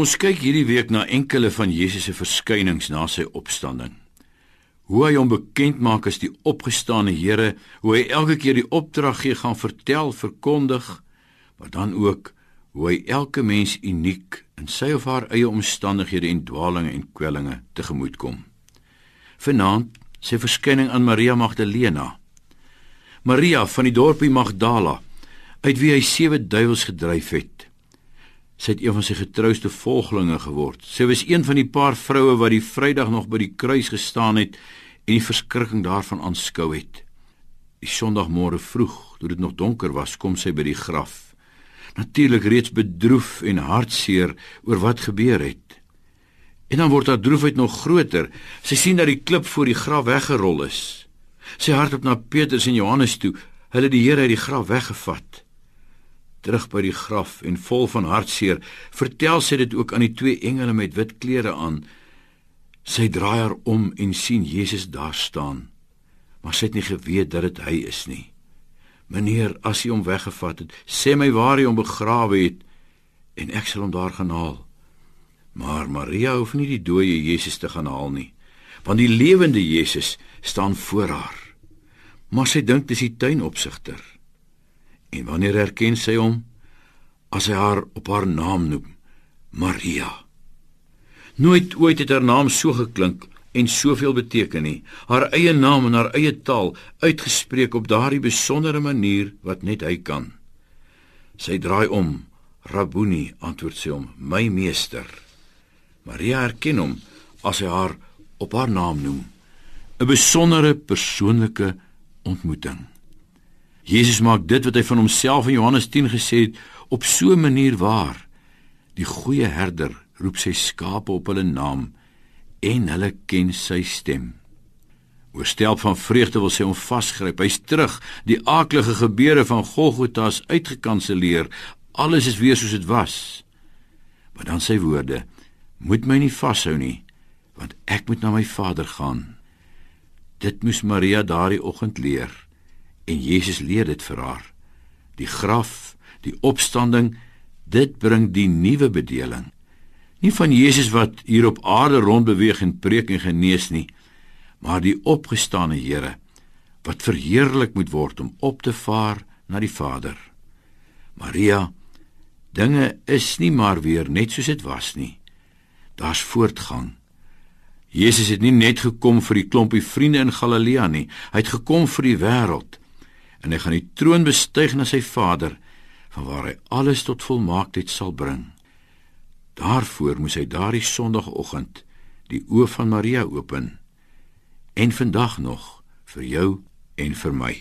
Ons kyk hierdie week na enkele van Jesus se verskynings na sy opstanding. Hoe hy hom bekend maak as die opgestane Here, hoe hy elke keer die opdrag gee gaan vertel, verkondig, maar dan ook hoe hy elke mens uniek in sy of haar eie omstandighede en dwaalinge en kwellinge tegemoetkom. Vanaand sy verskyning aan Maria Magdalena. Maria van die dorpie Magdala, uit wie hy sewe duiwels gedryf het. Sy het een van sy getrouste volgelinge geword. Sy was een van die paar vroue wat die Vrydag nog by die kruis gestaan het en die verskrikking daarvan aanskou het. Die Sondagmôre vroeg, toe dit nog donker was, kom sy by die graf. Natuurlik reeds bedroef en hartseer oor wat gebeur het. En dan word haar droefheid nog groter. Sy sien dat die klip voor die graf weggerol is. Sy hardop na Petrus en Johannes toe. Hulle het die Here uit die graf weggevat terug by die graf en vol van hartseer, vertel sy dit ook aan die twee engele met wit klere aan. Sy draai haar om en sien Jesus daar staan. Maar sy het nie geweet dat dit hy is nie. Meneer, as hy hom weggevat het, sê my waar hy hom begrawe het en ek sal hom daar gaan haal. Maar Maria hoef nie die dooie Jesus te gaan haal nie, want die lewende Jesus staan voor haar. Maar sy dink dis die tuinopsigter. En wanneer herken sy hom as hy haar op haar naam noem? Maria. Nooit ooit het haar naam so geklink en soveel beteken nie. Haar eie naam en haar eie taal uitgespreek op daardie besondere manier wat net hy kan. Sy draai om. Rabboni antwoord sy hom, my meester. Maria herken hom as hy haar op haar naam noem. 'n Besondere persoonlike ontmoeting. Jesus maak dit wat hy van homself in Johannes 10 gesê het op so 'n manier waar. Die goeie herder roep sy skape op hulle naam en hulle ken sy stem. Oorstel van vreugde wil sy hom vasgryp. Hy's terug. Die aaklige gebeure van Golgotha is uitgekanselleer. Alles is weer soos dit was. Maar dan sy woorde: "Moet my nie vashou nie, want ek moet na my Vader gaan." Dit moes Maria daardie oggend leer en Jesus leer dit vir haar. Die graf, die opstanding, dit bring die nuwe bedeling. Nie van Jesus wat hier op aarde rondbeweeg en preek en genees nie, maar die opgestane Here wat verheerlik moet word om op te vaar na die Vader. Maria, dinge is nie maar weer net soos dit was nie. Daar's voortgang. Jesus het nie net gekom vir die klompie vriende in Galilea nie, hy het gekom vir die wêreld en hy gaan die troon bestyg na sy Vader vanwaar hy alles tot volmaaktheid sal bring. Daarvoor moes hy daardie Sondagoggend die oë van Maria open en vandag nog vir jou en vir my.